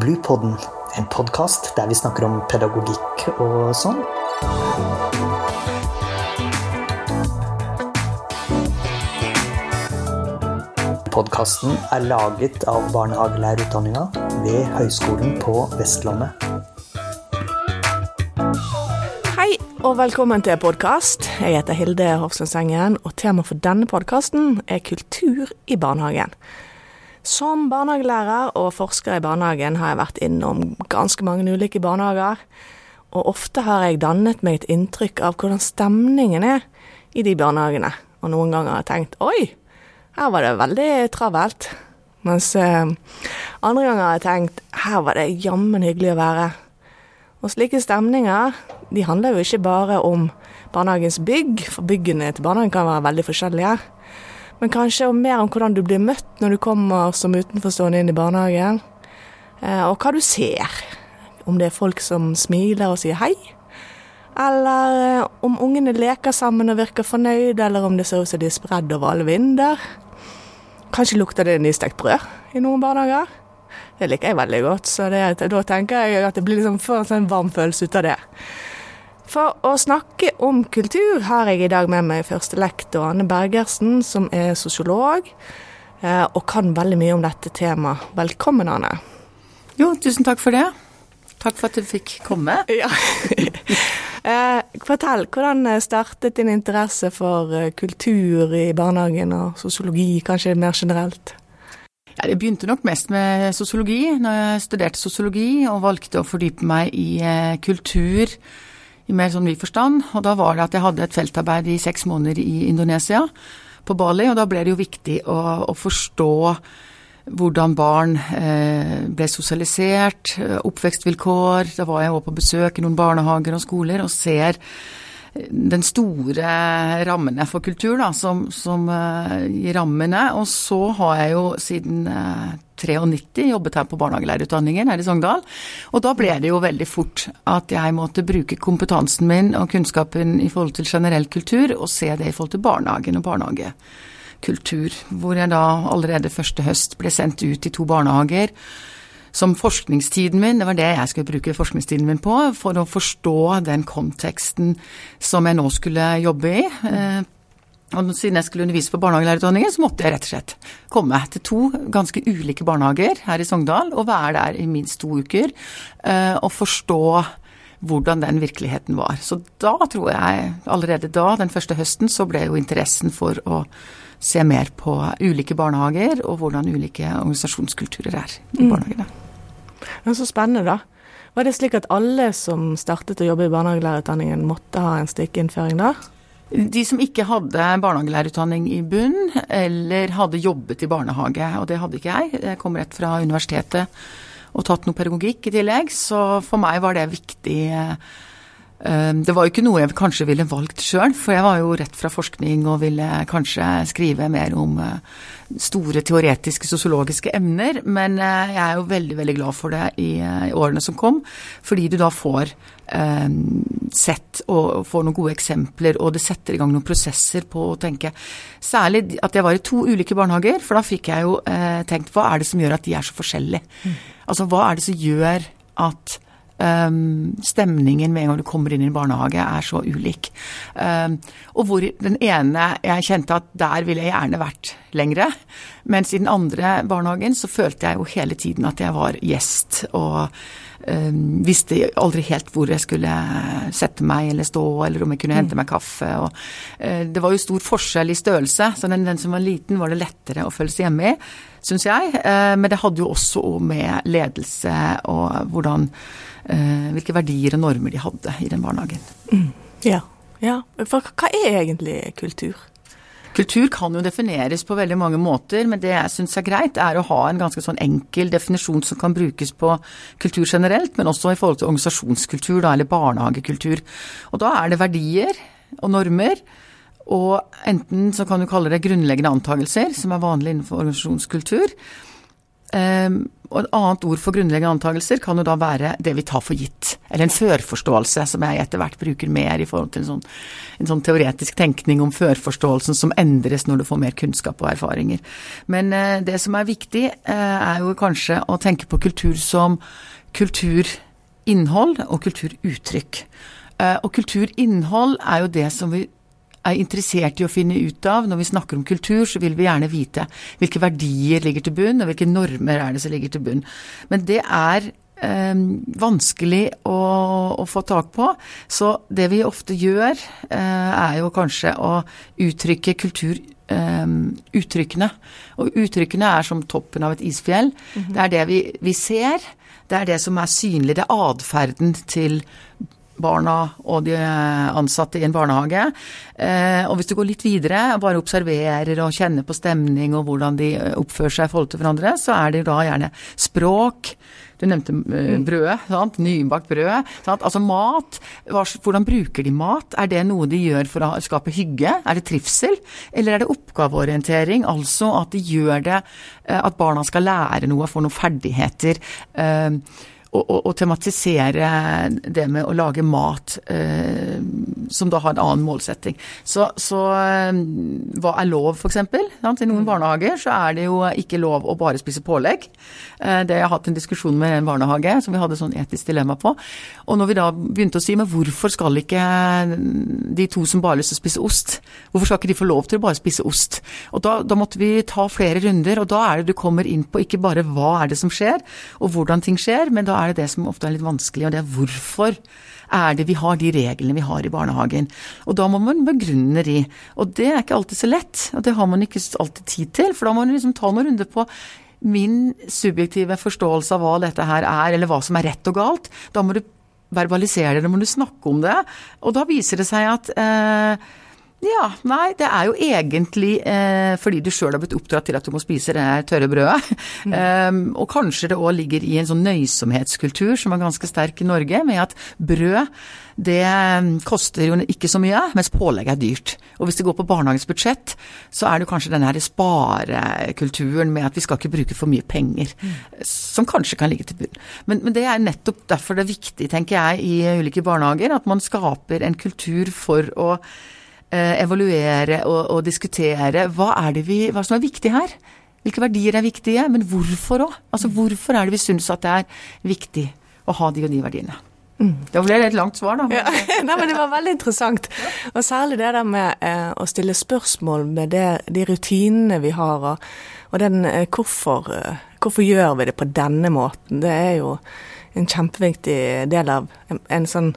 Bluepodden, en podkast der vi snakker om pedagogikk og sånn. Podkasten er laget av barnehagelærerutdanninga ved Høgskolen på Vestlandet. Hei og velkommen til podkast. Jeg heter Hilde Hofsensengen, og temaet for denne podkasten er kultur i barnehagen. Som barnehagelærer og forsker i barnehagen har jeg vært innom ganske mange ulike barnehager, og ofte har jeg dannet meg et inntrykk av hvordan stemningen er i de barnehagene. Og noen ganger har jeg tenkt oi, her var det veldig travelt. Mens eh, andre ganger har jeg tenkt her var det jammen hyggelig å være. Og slike stemninger de handler jo ikke bare om barnehagens bygg, for byggene til barnehagen kan være veldig forskjellige. Men kanskje mer om hvordan du blir møtt når du kommer som utenforstående inn i barnehagen. Eh, og hva du ser. Om det er folk som smiler og sier hei. Eller eh, om ungene leker sammen og virker fornøyde, eller om det ser ut som de er spredd over alle vinder. Kanskje lukter det nystekt brød i noen barnehager. Det liker jeg veldig godt, så det, da tenker jeg at det blir liksom får en sånn varm følelse ut av det. For å snakke om kultur har jeg i dag med meg førstelektor Anne Bergersen, som er sosiolog eh, og kan veldig mye om dette temaet. Velkommen, Anne. Jo, tusen takk for det. Takk for at du fikk komme. Ja. eh, fortell, hvordan startet din interesse for eh, kultur i barnehagen og sosiologi, kanskje mer generelt? Ja, det begynte nok mest med sosiologi, når jeg studerte sosiologi og valgte å fordype meg i kultur i mer sånn vid forstand. Og da var det at jeg hadde et feltarbeid i seks måneder i Indonesia, på Bali, og da ble det jo viktig å, å forstå hvordan barn eh, ble sosialisert, oppvekstvilkår. Da var jeg òg på besøk i noen barnehager og skoler og ser den store rammene for kultur, da, som, som uh, gir rammene. Og så har jeg jo siden uh, 93 jobbet her på barnehagelærerutdanningen her i Sogndal. Og da ble det jo veldig fort at jeg måtte bruke kompetansen min og kunnskapen i forhold til generell kultur, og se det i forhold til barnehagen og barnehagekultur. Hvor jeg da allerede første høst ble sendt ut i to barnehager som forskningstiden min, det var det jeg skulle bruke forskningstiden min på, for å forstå den konteksten som jeg nå skulle jobbe i. Eh, og siden jeg skulle undervise på barnehagelærerutdanningen, så måtte jeg rett og slett komme til to ganske ulike barnehager her i Sogndal og være der i minst to uker eh, og forstå hvordan den virkeligheten var. Så da tror jeg, allerede da, den første høsten, så ble jo interessen for å se mer på ulike barnehager og hvordan ulike organisasjonskulturer er i mm. barnehagene. Men så spennende, da. Var det slik at alle som startet å jobbe i barnehagelærerutdanningen, måtte ha en stikkinnføring da? De som ikke hadde barnehagelærerutdanning i bunn, eller hadde jobbet i barnehage, og det hadde ikke jeg. Jeg kom rett fra universitetet og tatt noe pedagogikk i tillegg, så for meg var det viktig Ehm, det var jo ikke noe jeg kanskje ville valgt sjøl, for jeg var jo rett fra forskning og ville kanskje skrive mer om eh, store teoretiske sosiologiske emner. Men eh, jeg er jo veldig, veldig glad for det i, eh, i årene som kom, fordi du da får eh, sett og får noen gode eksempler, og det setter i gang noen prosesser på å tenke Særlig at jeg var i to ulike barnehager, for da fikk jeg jo eh, tenkt hva er det som gjør at de er så forskjellige? Mm. Altså hva er det som gjør at Um, stemningen med en gang du kommer inn i en barnehage er så ulik. Um, og hvor den ene jeg kjente at der ville jeg gjerne vært lengre. Mens i den andre barnehagen så følte jeg jo hele tiden at jeg var gjest. Og um, visste aldri helt hvor jeg skulle sette meg eller stå, eller om jeg kunne hente mm. meg kaffe. Og, uh, det var jo stor forskjell i størrelse, så den, den som var liten var det lettere å føle seg hjemme i, syns jeg. Uh, men det hadde jo også med ledelse og hvordan hvilke verdier og normer de hadde i den barnehagen. Mm. Ja. ja. For hva er egentlig kultur? Kultur kan jo defineres på veldig mange måter, men det jeg syns er greit, er å ha en ganske sånn enkel definisjon som kan brukes på kultur generelt, men også i forhold til organisasjonskultur, da, eller barnehagekultur. Og da er det verdier og normer. Og enten så kan du kalle det grunnleggende antakelser, som er vanlig innenfor organisasjonskultur. Um, og Et annet ord for grunnleggende antakelser kan jo da være det vi tar for gitt. Eller en førforståelse, som jeg etter hvert bruker mer i forhold til en sånn, en sånn teoretisk tenkning om førforståelsen som endres når du får mer kunnskap og erfaringer. Men uh, det som er viktig, uh, er jo kanskje å tenke på kultur som kulturinnhold og kulturuttrykk. Uh, og kulturinnhold er jo det som vi er interessert i å finne ut av. Når vi snakker om kultur, så vil vi gjerne vite hvilke verdier ligger til bunn, og hvilke normer er det som ligger til bunn. Men det er eh, vanskelig å, å, få tak på. Så det vi ofte gjør, eh, er jo kanskje å uttrykke kultur eh, uttrykkene. Og uttrykkene er som toppen av et isfjell. Mm -hmm. Det er det vi, vi, ser. Det er det som er synlig. Det er atferden til barna og de ansatte i en barnehage. Eh, og hvis du går litt videre, bare observerer og kjenner på stemning og hvordan de oppfører seg i forhold til hverandre, så er det da gjerne språk. Du nevnte uh, brødet. Sant? Nybakt brød. Sant? Altså mat. Hvordan bruker de mat? Er det noe de gjør for å skape hygge? Er det trivsel? Eller er det oppgaveorientering? Altså at de gjør det At barna skal lære noe, få noen ferdigheter. Uh, å, tematisere det med å lage mat eh, som da har en annen målsetting. Så, så eh, hva er lov, f.eks.? I noen mm. barnehager så er det jo ikke lov å bare spise pålegg. Eh, det har jeg hatt en diskusjon med en barnehage som vi hadde sånn etisk dilemma på. Og når vi da begynte å si men hvorfor skal ikke de to som bare har lyst til å spise ost, hvorfor skal ikke de få lov til å bare spise ost? Og da, da måtte vi ta flere runder, og da er det du kommer inn på ikke bare hva er det som skjer, og hvordan ting skjer, men da er det det som ofte er litt vanskelig, og det er hvorfor er det vi har de reglene vi har i barnehagen. Og da må man begrunne de. Og det er ikke alltid så lett, og det har man ikke alltid tid til. For da må man liksom ta noen runder på min subjektive forståelse av hva dette her er, eller hva som er rett og galt. Da må du verbalisere det, da må du snakke om det. Og da viser det seg at eh, ja, nei, det er jo egentlig eh, fordi du sjøl har blitt oppdratt til at du må spise det tørre brødet. Mm. Um, og kanskje det òg ligger i en sånn nøysomhetskultur som er ganske sterk i Norge, med at brød det ehm, koster jo ikke så mye, mens pålegg er dyrt. Og hvis det går på barnehagens budsjett, så er det kanskje den her sparekulturen med at vi skal ikke bruke for mye penger, mm. som kanskje kan ligge til bunn. Men, men, det er nettopp derfor det er viktig, tenker jeg, i ulike barnehager, at man skaper en kultur for å evaluere og, og, diskutere hva er det vi, hva som er viktig her. Hvilke verdier er viktige, men hvorfor òg? Altså hvorfor er det vi syns at det er viktig å ha de og de verdiene? Mm. Det ble et langt svar, da. Ja. Nei, men det var veldig interessant. Og særlig det der med eh, å stille spørsmål med det, de rutinene vi har, og, og den eh, hvorfor, eh, hvorfor gjør vi det på denne måten? Det er jo en kjempeviktig del av en, en sånn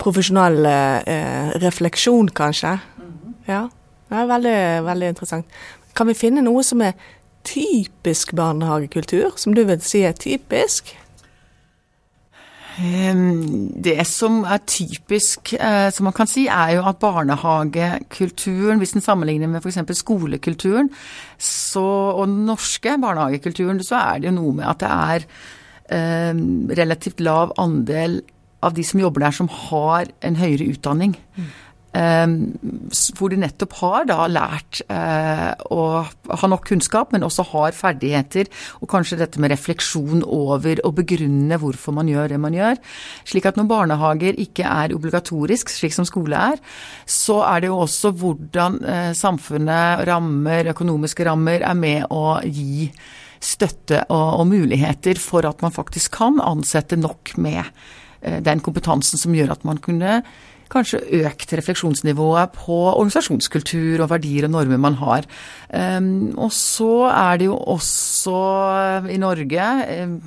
profesjonell eh, refleksjon, kanskje. Mm. Ja. er veldig, veldig interessant. Kan vi finne noe som er typisk barnehagekultur, som du vil si er typisk? Det som er typisk, eh, som man kan si, er jo at barnehagekulturen, hvis den sammenligner med f.eks. skolekulturen så, og den norske barnehagekulturen, så er det jo noe med at det er eh, relativt lav andel av de som jobber der som har en høyere utdanning. Mm. Um, hvor de nettopp har da lært uh, å ha nok kunnskap, men også har ferdigheter, og kanskje dette med refleksjon over å begrunne hvorfor man gjør det man gjør. Slik at når barnehager ikke er obligatorisk, slik som skole er, så er det jo også hvordan uh, samfunnet, rammer, økonomiske rammer, er med å gi støtte og, og muligheter for at man faktisk kan ansette nok med den kompetansen som gjør at man kunne kanskje økt refleksjonsnivået på organisasjonskultur og verdier og normer man har. Og så er det jo også i Norge,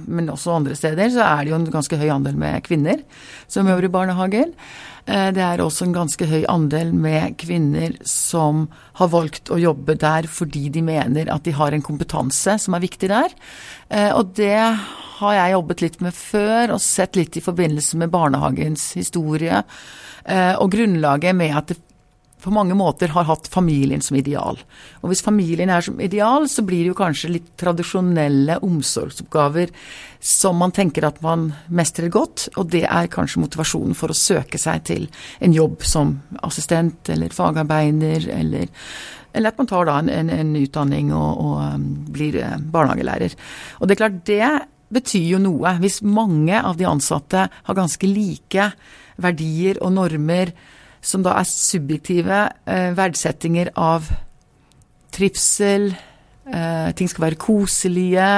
men også andre steder, så er det jo en ganske høy andel med kvinner som jobber i barnehager. Eh, det er også en ganske høy andel med kvinner som har valgt å jobbe der fordi de mener at de har en kompetanse som er viktig der. Eh, og det har jeg jobbet litt med før, og sett litt i forbindelse med barnehagens historie. Eh, og grunnlaget med at det på mange måter har hatt familien som ideal. Og hvis familien er som ideal, så blir det jo kanskje litt tradisjonelle omsorgsoppgaver som man tenker at man mestrer godt, og det er kanskje motivasjonen for å søke seg til en jobb som assistent eller fagarbeider, eller, eller at man tar da en, en, en utdanning og, og um, blir eh, barnehagelærer. Og det er klart, det betyr jo noe. Hvis mange av de ansatte har ganske like verdier og normer som da er subjektive eh, verdsettinger av trivsel, eh, ting skal være koselige,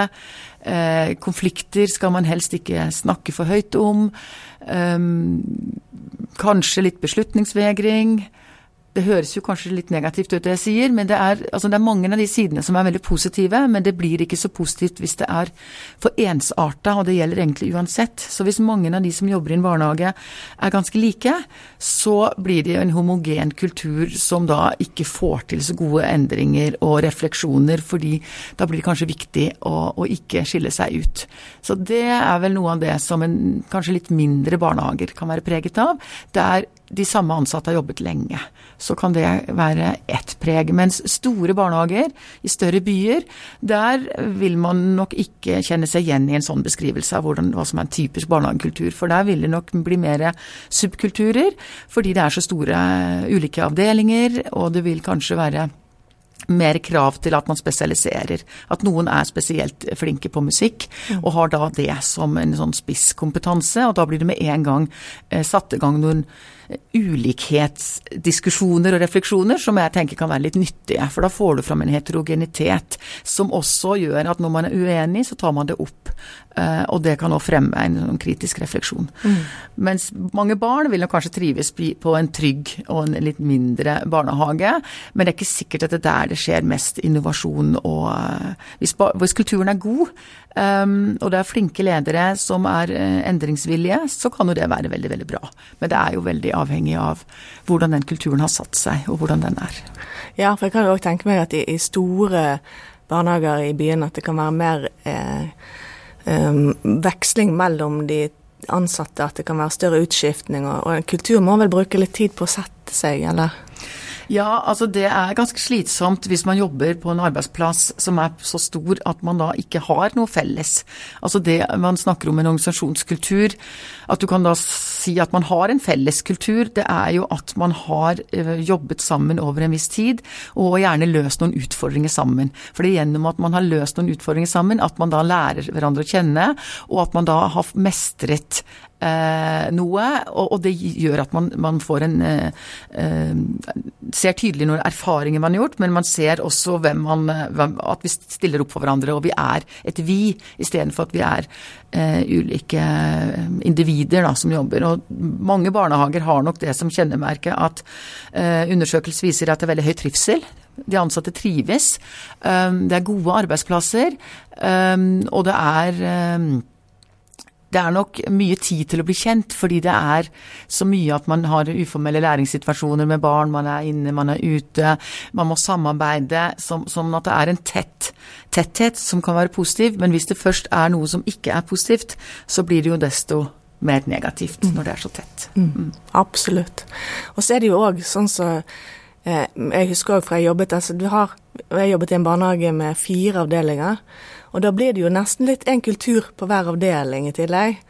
Eh, konflikter skal man helst ikke snakke for høyt om. Kanskje litt beslutningsvegring. Det høres jo kanskje litt negativt ut det jeg sier, men det er, altså det er mange av de sidene som er veldig positive, men det blir ikke så positivt hvis det er for ensarta, og det gjelder egentlig uansett. Så hvis mange av de som jobber i en barnehage er ganske like, så blir det en homogen kultur som da ikke får til så gode endringer og refleksjoner, fordi da blir det kanskje viktig å, å ikke skille seg ut. Så det er vel noe av det som en kanskje litt mindre barnehager kan være preget av. Det er de samme ansatte har jobbet lenge. Så kan det være ett preg. Mens store barnehager i større byer, der vil man nok ikke kjenne seg igjen i en sånn beskrivelse av hvordan, hva som er en typisk barnehagekultur. For der vil det nok bli mer subkulturer, fordi det er så store ulike avdelinger, og det vil kanskje være mer krav til at man spesialiserer. At noen er spesielt flinke på musikk, mm. og har da det som en sånn spisskompetanse. Og da blir det med en gang eh, satt i gang noen ulikhetsdiskusjoner og refleksjoner som jeg tenker kan være litt nyttige. For da får du fram en heterogenitet som også gjør at når man er uenig, så tar man det opp. Eh, og det kan også fremme en, en kritisk refleksjon. Mm. Mens mange barn vil nok kanskje trives på en trygg og en litt mindre barnehage, men det er ikke sikkert at det er der det skjer mest innovasjon og eh, Hvis, hvis kulturen er god, Um, og det er flinke ledere som er uh, endringsvillige, så kan jo det være veldig, veldig bra. Men det er jo veldig avhengig av hvordan den kulturen har satt seg, og hvordan den er. Ja, for jeg kan jo òg tenke meg at i, i, store barnehager i byen at det kan være mer eh, um, veksling mellom de ansatte, at det kan være større utskiftning, og, og kultur må vel bruke litt tid på å sette seg, eller? Ja, altså det er ganske slitsomt hvis man jobber på en arbeidsplass som er så stor at man da ikke har noe felles. Altså det man snakker om en organisasjonskultur, at du kan da si at man har en felles kultur, det er jo at man har eh, jobbet sammen over en viss tid, og gjerne løst noen utfordringer sammen. For det er gjennom at man har løst noen utfordringer sammen, at man da lærer hverandre å kjenne, og at man da har mestret eh, noe, og, og, det gjør at man, man får en eh, eh, Ser tydelig noen erfaringer man har gjort, men man ser også hvem man hvem, At vi stiller opp for hverandre, og vi er et vi istedenfor at vi er eh, ulike individer da, som jobber. Og mange barnehager har nok det som kjennemerke at eh, undersøkelser viser at det er veldig høy trivsel. De ansatte trives. Um, det er gode arbeidsplasser, og det er det er nok mye tid til å bli kjent, fordi det er så mye at man har uformelle læringssituasjoner med barn, man er inne, man er ute, man må samarbeide, som, som at det er en tett tetthet som kan være positiv. Men hvis det først er noe som ikke er positivt, så blir det jo desto mer negativt mm. når det er så tett. Mm. Mm. Absolutt. Og så er det jo òg sånn så eh, Jeg husker òg fra jeg jobbet altså du har, Jeg jobbet i en barnehage med fire avdelinger. Og da blir det jo nesten litt en kultur på hver avdeling i tillegg.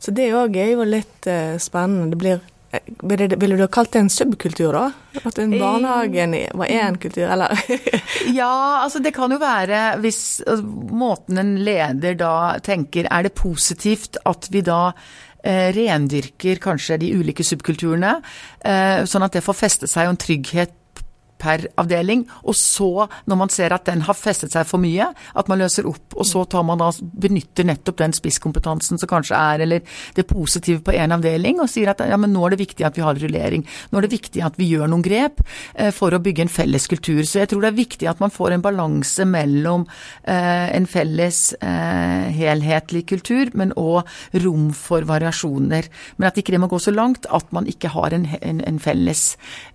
Så det òg er jo litt uh, spennende. Det blir eh, ville, ville du ha kalt det en subkultur, da? At en barnehagen var én kultur, eller? ja, altså det kan jo være hvis altså, måten en leder da tenker Er det positivt at vi da eh, rendyrker kanskje de ulike subkulturene, eh, sånn at det får feste seg og en trygghet per avdeling. Og så, når man ser at den har festet seg for mye, at man løser opp. Og så tar man da, benytter nettopp den spisskompetansen som kanskje er, eller det positive på en avdeling, og sier at ja, men nå er det viktig at vi har rullering. Nå er det viktig at vi gjør noen grep eh, for å bygge en felles kultur. Så jeg tror det er viktig at man får en balanse mellom eh, en felles eh, helhetlig kultur, men òg rom for variasjoner. Men at ikke det må gå så langt at man ikke har en, en, en felles,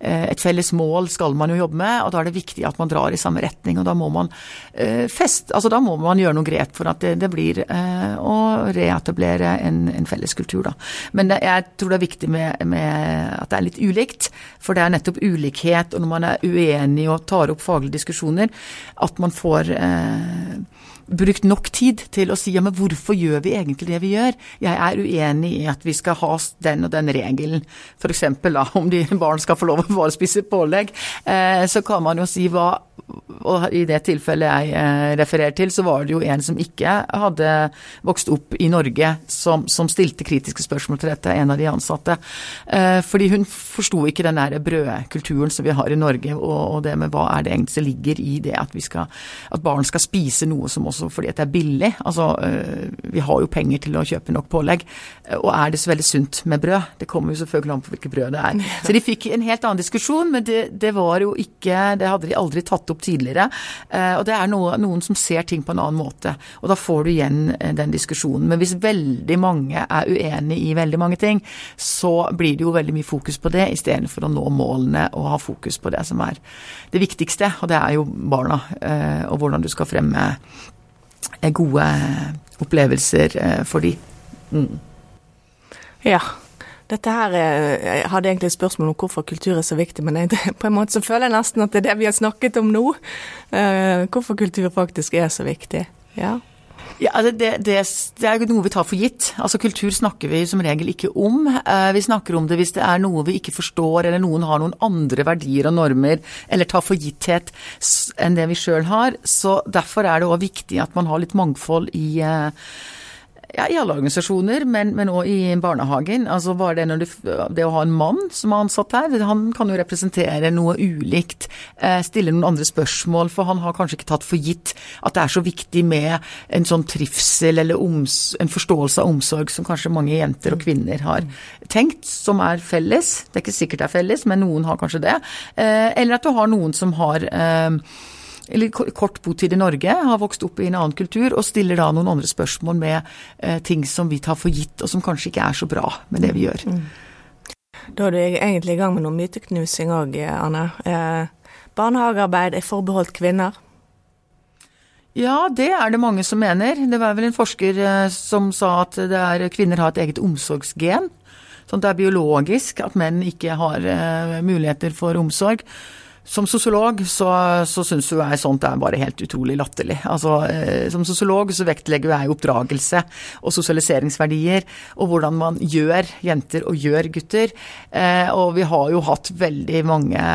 eh, et felles mål, skal man jo jobbe med, og da er det viktig at man drar i samme retning. Og da må man eh, fest, altså da må man gjøre noen grep for at det, det blir eh, å reetablere en, en felles kultur, da. Men det, jeg tror det er viktig med, med, at det er litt ulikt, for det er nettopp ulikhet, og når man er uenig og tar opp faglige diskusjoner, at man får eh, brukt nok tid til å si ja, men hvorfor gjør vi egentlig det vi gjør? Jeg er uenig i at vi skal ha den og den regelen, f.eks. om de barn skal få lov å bare spise pålegg. Eh, så kan man jo si hva og i det tilfellet jeg eh, refererer til, så var det jo en som ikke hadde vokst opp i Norge, som, som stilte kritiske spørsmål til dette, en av de ansatte. Eh, fordi hun forsto ikke den der brødkulturen som vi har i Norge, og, det med hva er det egentlig som ligger i det at, skal, at barn skal spise noe som også fordi det er billig. Altså, eh, vi har jo penger til å kjøpe nok pålegg. Og er det så veldig sunt med brød? Det kommer jo selvfølgelig an på hvilket brød det er. Så de fikk en helt annen diskusjon, men det, det var jo ikke Det hadde de aldri tatt opp tidligere. Eh, og det er noen som ser ting på en annen måte. Og da får du igjen eh, den diskusjonen. Men hvis veldig mange er uenig i veldig mange ting, så blir det jo veldig mye fokus på det istedenfor å nå målene og ha fokus på det som er det viktigste, og det er jo barna. Eh, og hvordan du skal fremme gode opplevelser for de. Mm. Ja, dette her Jeg hadde egentlig et spørsmål om hvorfor kultur er så viktig, men jeg, på en måte så føler jeg nesten at det er det vi har snakket om nå. Uh, hvorfor kultur faktisk er så viktig. Ja. Ja, altså, det, det, det, er noe vi tar for gitt. Altså Kultur snakker vi som regel ikke om. Eh, vi snakker om det hvis det er noe vi ikke forstår, eller noen har noen andre verdier og normer, eller tar for gitthet enn det vi sjøl har. Så derfor er det òg viktig at man har litt mangfold i eh, ja, i alle organisasjoner, men også i barnehagen. Altså bare det, du, det, å ha en mann som er ansatt her, han kan jo representere noe ulikt. Eh, stille noen andre spørsmål, for han har kanskje ikke tatt for gitt at det er så viktig med en sånn trivsel eller oms, en forståelse av omsorg som kanskje mange jenter og kvinner har tenkt, som er felles. Det er ikke sikkert det er felles, men noen har kanskje det. Eh, eller at du har noen som har eh, eller kort botid i Norge, har vokst opp i en annen kultur, og stiller da noen andre spørsmål med eh, ting som vi tar for gitt, og som kanskje ikke er så bra med det vi gjør. Mm. Da er du egentlig i gang med noe myteknusing òg, Anne. Eh, barnehagearbeid er forbeholdt kvinner. Ja, det er det mange som mener. Det var vel en forsker eh, som sa at er, kvinner har et eget omsorgsgen. Sånn at det er biologisk at menn ikke har uh, muligheter for omsorg. Som sosiolog så, så syns jo jeg sånt er bare helt utrolig latterlig. Altså, eh, som sosiolog så vektlegger jeg oppdragelse og sosialiseringsverdier, og hvordan man gjør jenter og gjør gutter. Eh, og vi har jo hatt veldig mange,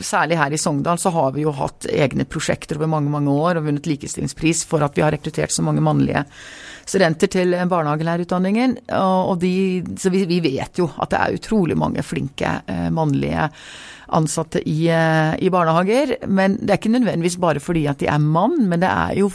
særlig her i Sogndal, så har vi jo hatt egne prosjekter over mange, mange år og vunnet likestillingspris for at vi har rekruttert så mange mannlige studenter til barnehagelærerutdanningen. Og de, så vi, vi, vet jo at det er utrolig mange flinke eh, mannlige ansatte i, eh, i, barnehager. Men det er ikke nødvendigvis bare fordi at de er mann, men det er jo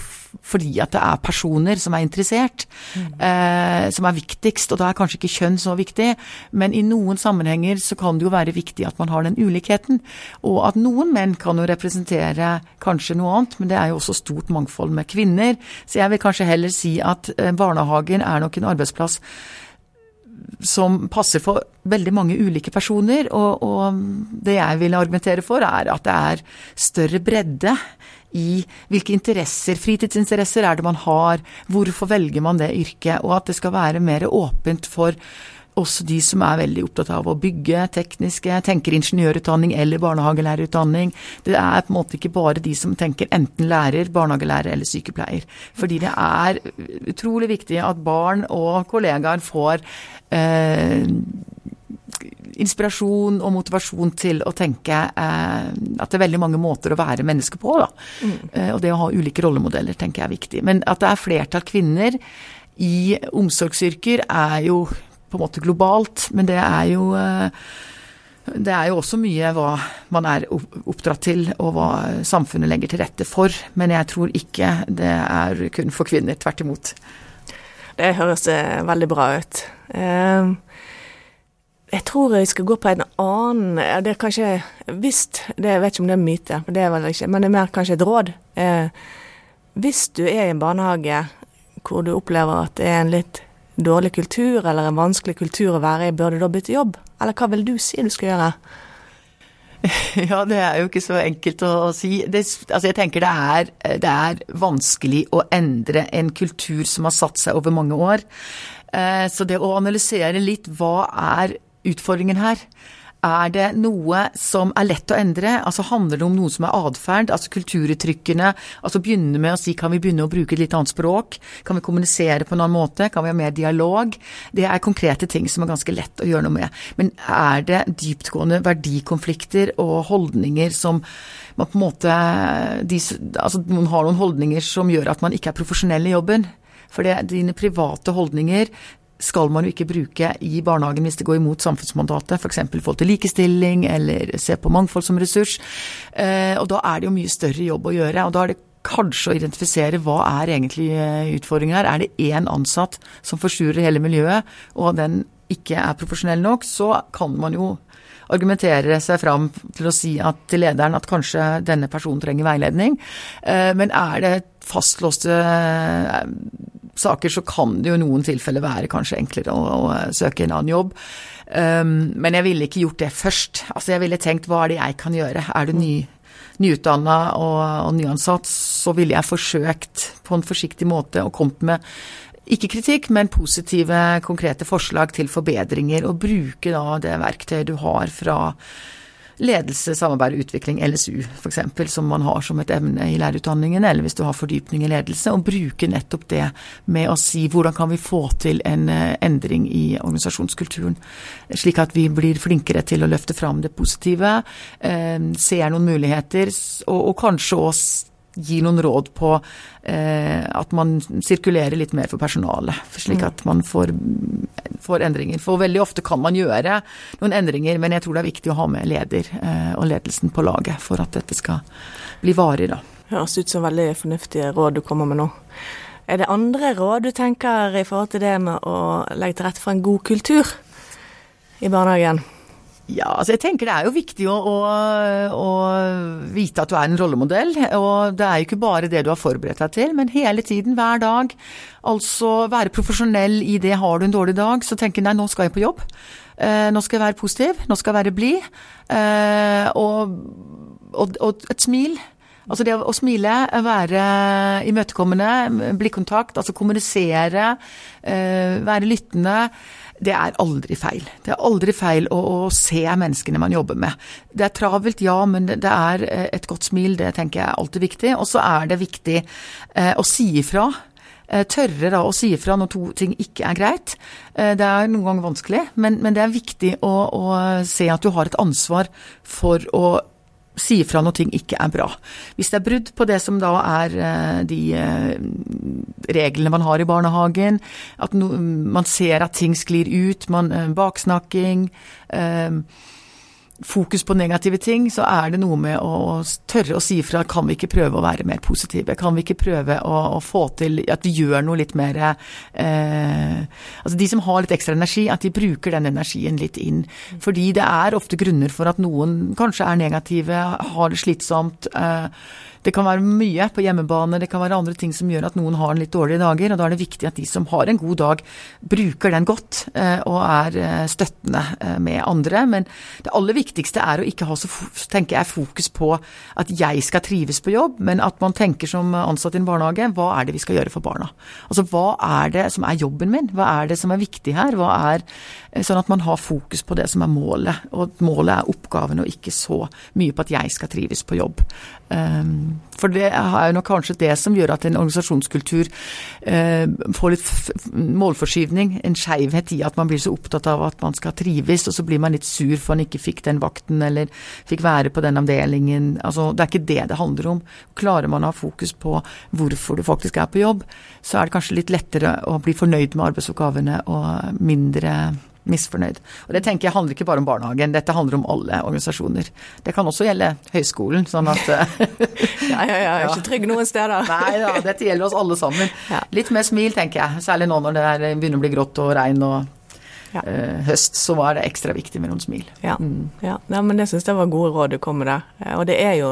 fordi at det er personer som er interessert, mm. eh, som er viktigst. Og da er kanskje ikke kjønn så viktig, men i noen sammenhenger så kan det jo være viktig at man har den ulikheten. Og at noen menn kan jo representere kanskje noe annet, men det er jo også stort mangfold med kvinner. Så jeg vil kanskje heller si at eh, barnehagen er nok en arbeidsplass som passer for veldig mange ulike personer. Og, og, det jeg vil argumentere for, er at det er større bredde i hvilke interesser, fritidsinteresser er det man har, hvorfor velger man det yrket, og at det skal være mer åpent for også de som er veldig opptatt av å bygge tekniske, tenker ingeniørutdanning eller barnehagelærerutdanning. Det er på en måte ikke bare de som tenker enten lærer, barnehagelærer eller sykepleier. Fordi det er utrolig viktig at barn og kollegaer får eh, inspirasjon og motivasjon til å tenke eh, at det er veldig mange måter å være menneske på. Da. Mm. Eh, og det å ha ulike rollemodeller tenker jeg er viktig. Men at det er flertall kvinner i omsorgsyrker er jo på en måte globalt, men det er jo eh, det er jo også mye hva man er oppdratt til, og hva samfunnet legger til rette for. Men jeg tror ikke det er kun for kvinner. Tvert imot. Det høres eh, veldig bra ut. Eh, jeg tror jeg skal gå på en annen Det er kanskje Hvis det, Jeg vet ikke om det er myte, det er vel ikke, men det er mer kanskje et råd. Hvis du er i en barnehage hvor du opplever at det er en litt dårlig kultur eller en vanskelig kultur å være i, bør du da bytte jobb? Eller hva vil du si du skal gjøre? Ja, det er jo ikke så enkelt å, si. Det, altså jeg tenker det er, det er, vanskelig å endre en kultur som har satt seg over mange år. Eh, så det å analysere litt hva er utfordringen her? Er det noe som er lett å endre? Altså Handler det om noe som er atferd? Altså kulturuttrykkene? Altså begynne med å si kan vi begynne å bruke et litt annet språk? Kan vi kommunisere på en annen måte? Kan vi ha mer dialog? Det er konkrete ting som er ganske lett å gjøre noe med. Men er det dyptgående verdikonflikter og holdninger som man på en måte de, Altså noen har noen holdninger som gjør at man ikke er profesjonell i jobben. For dine private holdninger skal man jo ikke bruke i barnehagen hvis det går imot samfunnsmandatet, f.eks. i forhold til likestilling eller se på mangfold som ressurs. Eh, og da er det jo mye større jobb å gjøre. og da er det kanskje å identifisere hva er egentlig eh, utfordringen her. Er det én ansatt som forsurer hele miljøet, og den ikke er profesjonell nok, så kan man jo argumentere seg fram til å si at, til lederen at kanskje denne personen trenger veiledning. Eh, men er det fastlåste saker, så kan det jo i noen tilfeller være kanskje enklere å, å søke en annen jobb. Um, men jeg ville ikke gjort det først. Altså Jeg ville tenkt hva er det jeg kan gjøre? Er du ny, nyutdanna og, og nyansatt, så ville jeg forsøkt på en forsiktig måte og kommet med ikke kritikk, men positive, konkrete forslag til forbedringer. Og bruke da det verktøyet du har fra ledelse, samarbeid og utvikling, LSU f.eks., som man har som et emne i lærerutdanningen, eller hvis du har fordypning i ledelse, og bruke nettopp det med å si hvordan kan vi få til en eh, endring i organisasjonskulturen, slik at vi blir flinkere til å løfte fram det positive, eh, ser noen muligheter, og, og kanskje også gi noen råd på eh, at man sirkulerer litt mer for personalet, slik at man får, får, endringer. For veldig ofte kan man gjøre noen endringer, men jeg tror det er viktig å ha med leder eh, og ledelsen på laget for at dette skal bli varig, da. Høres ut som veldig fornuftige råd du kommer med nå. Er det andre råd du tenker i forhold til det med å legge til rette for en god kultur i barnehagen? Ja, altså jeg tenker det er jo viktig å, å, å, vite at du er en rollemodell. Og det er jo ikke bare det du har forberedt deg til, men hele tiden, hver dag. Altså være profesjonell i det. Har du en dårlig dag, så tenker nei, nå skal jeg på jobb. Eh, nå skal jeg være positiv. Nå skal jeg være blid. Eh, og, og, og, et smil. Altså det å smile, være imøtekommende, blikkontakt, altså kommunisere, eh, være lyttende det er aldri feil. Det er aldri feil å, å, se menneskene man jobber med. Det er travelt, ja, men det, det er eh, et godt smil, det tenker jeg er alltid viktig. Og så er det viktig eh, å si ifra. Eh, tørre da å si ifra når to ting ikke er greit. Eh, det er noen ganger vanskelig, men, men det er viktig å, å se at du har et ansvar for å si ifra når ting ikke er bra. Hvis det er brudd på det som da er eh, de eh, reglene man har i barnehagen, at man ser at ting sklir ut, man, eh, baksnakking fokus på negative ting, så er det noe med å tørre å si ifra. Kan vi ikke prøve å være mer positive? Kan vi ikke prøve å, å få til at vi gjør noe litt mer eh, Altså de som har litt ekstra energi, at de bruker den energien litt inn. Fordi det er ofte grunner for at noen kanskje er negative, har det slitsomt. Eh, det kan være mye på hjemmebane, det kan være andre ting som gjør at noen har en litt dårlige dager. og Da er det viktig at de som har en god dag, bruker den godt eh, og er eh, støttende eh, med andre. Men det aller viktigste er å ikke ha så tenker jeg, fokus på at jeg skal trives på jobb, men at man tenker som ansatt i en barnehage, hva er det vi skal gjøre for barna? Altså hva er det som er jobben min? Hva er det som er viktig her? Hva er Sånn at man har fokus på det som er målet, og målet er oppgaven og ikke så mye på at jeg skal trives på jobb. Um, for det er jo nok kanskje det som gjør at en organisasjonskultur eh, får litt målforskyvning, en skeivhet i at man blir så opptatt av at man skal trives, og så blir man litt sur for man ikke fikk den vakten eller fikk være på den avdelingen. Altså, det er ikke det det handler om. Klarer man å ha fokus på hvorfor du faktisk er på jobb, så er det kanskje litt lettere å bli fornøyd med arbeidsoppgavene og mindre misfornøyd. Og Det tenker jeg handler ikke bare om barnehagen, dette handler om alle organisasjoner. Det kan også gjelde høyskolen, sånn at eh, Ja, ja, ja, jeg er ikke trygg noen steder. Nei da, dette gjelder oss alle sammen. Ja. Litt mer smil, tenker jeg. Særlig nå når det begynner å bli grått og regn og ja. uh, høst, så var det ekstra viktig med noen smil. Ja, mm. ja. ja men det syns jeg var gode råd du kom med der. Eh, og det er jo,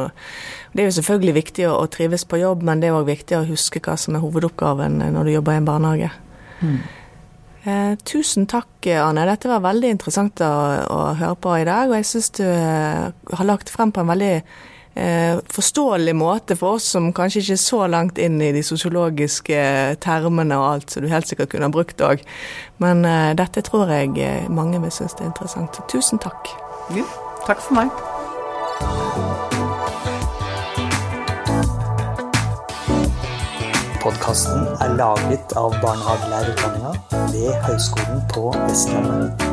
det er jo selvfølgelig viktig å, å trives på jobb, men det er òg viktig å huske hva som er hovedoppgaven når du jobber i en barnehage. Mm. Eh, tusen takk, Anne. Dette var veldig interessant å, å høre på i dag. Og jeg syns du eh, har lagt frem på en veldig eh, Eh, forståelig måte for oss som kanskje ikke er så langt inn i de sosiologiske eh, termene og alt, som du helt sikkert kunne ha brukt òg. Men eh, dette tror jeg mange vil synes det er interessant. Tusen takk. Ja, takk for meg. Podkasten er laget av barnehagelærerutdanninga ved Høgskolen på Vestlandet.